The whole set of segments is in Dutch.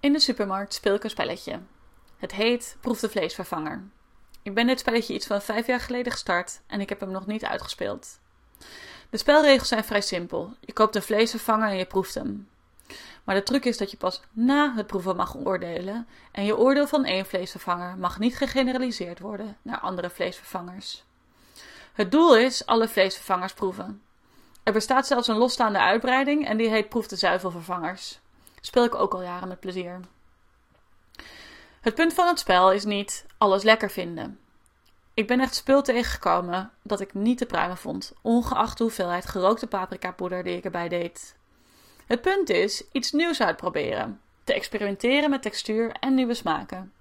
In de supermarkt speel ik een spelletje. Het heet Proef de Vleesvervanger. Ik ben dit spelletje iets van vijf jaar geleden gestart en ik heb hem nog niet uitgespeeld. De spelregels zijn vrij simpel. Je koopt een vleesvervanger en je proeft hem. Maar de truc is dat je pas na het proeven mag oordelen en je oordeel van één vleesvervanger mag niet gegeneraliseerd worden naar andere vleesvervangers. Het doel is alle vleesvervangers proeven. Er bestaat zelfs een losstaande uitbreiding en die heet Proef de Zuivelvervangers. Speel ik ook al jaren met plezier. Het punt van het spel is niet alles lekker vinden. Ik ben echt spul tegengekomen dat ik niet te pruimen vond, ongeacht de hoeveelheid gerookte paprikapoeder die ik erbij deed. Het punt is iets nieuws uitproberen, te experimenteren met textuur en nieuwe smaken.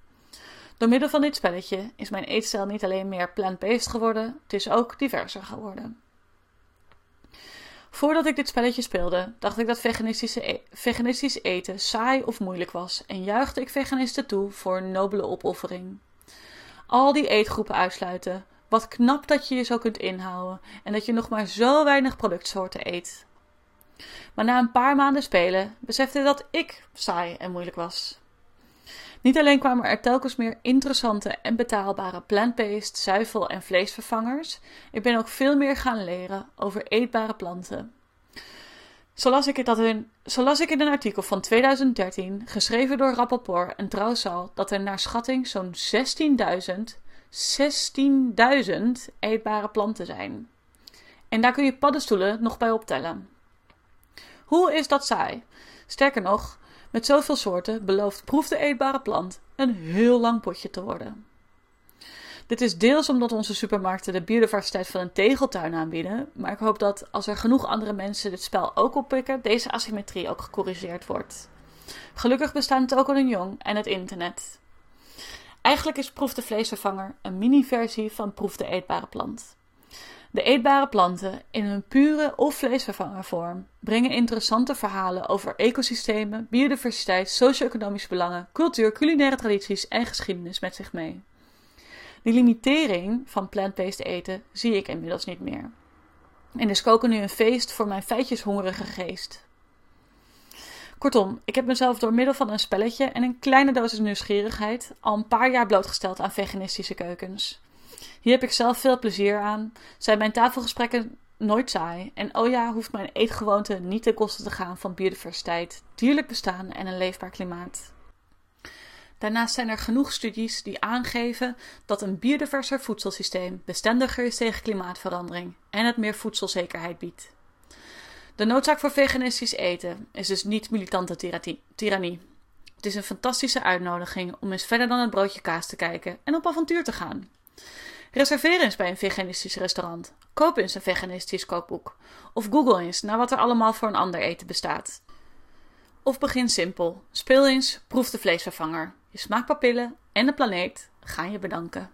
Door middel van dit spelletje is mijn eetstijl niet alleen meer plant-based geworden, het is ook diverser geworden. Voordat ik dit spelletje speelde, dacht ik dat veganistische e veganistisch eten saai of moeilijk was en juichte ik veganisten toe voor een nobele opoffering. Al die eetgroepen uitsluiten, wat knap dat je je zo kunt inhouden en dat je nog maar zo weinig productsoorten eet. Maar na een paar maanden spelen besefte dat ik saai en moeilijk was. Niet alleen kwamen er telkens meer interessante en betaalbare plant-based zuivel- en vleesvervangers, ik ben ook veel meer gaan leren over eetbare planten. Zo las, ik dat in, zo las ik in een artikel van 2013, geschreven door Rappaport en Trouwsal, dat er naar schatting zo'n 16.000, 16.000 eetbare planten zijn. En daar kun je paddenstoelen nog bij optellen. Hoe is dat saai? Sterker nog, met zoveel soorten belooft proef de eetbare plant een heel lang potje te worden. Dit is deels omdat onze supermarkten de biodiversiteit van een tegeltuin aanbieden, maar ik hoop dat als er genoeg andere mensen dit spel ook oppikken, deze asymmetrie ook gecorrigeerd wordt. Gelukkig bestaan Token Jong en het internet. Eigenlijk is Proef de Vleesvervanger een mini-versie van Proef de Eetbare Plant. De eetbare planten in hun pure of vleesvervangervorm brengen interessante verhalen over ecosystemen, biodiversiteit, socio-economische belangen, cultuur, culinaire tradities en geschiedenis met zich mee. Die limitering van plant-based eten zie ik inmiddels niet meer. En is koken nu een feest voor mijn feitjeshongerige geest. Kortom, ik heb mezelf door middel van een spelletje en een kleine dosis nieuwsgierigheid al een paar jaar blootgesteld aan veganistische keukens. Hier heb ik zelf veel plezier aan, zijn mijn tafelgesprekken nooit saai en oh ja, hoeft mijn eetgewoonte niet ten koste te gaan van biodiversiteit, dierlijk bestaan en een leefbaar klimaat. Daarnaast zijn er genoeg studies die aangeven dat een biodiverser voedselsysteem bestendiger is tegen klimaatverandering en het meer voedselzekerheid biedt. De noodzaak voor veganistisch eten is dus niet militante tirannie. Het is een fantastische uitnodiging om eens verder dan het broodje kaas te kijken en op avontuur te gaan. Reserveer eens bij een veganistisch restaurant. Koop eens een veganistisch kookboek. Of google eens naar wat er allemaal voor een ander eten bestaat. Of begin simpel. Speel eens, proef de vleesvervanger. Je smaakpapillen en de planeet gaan je bedanken.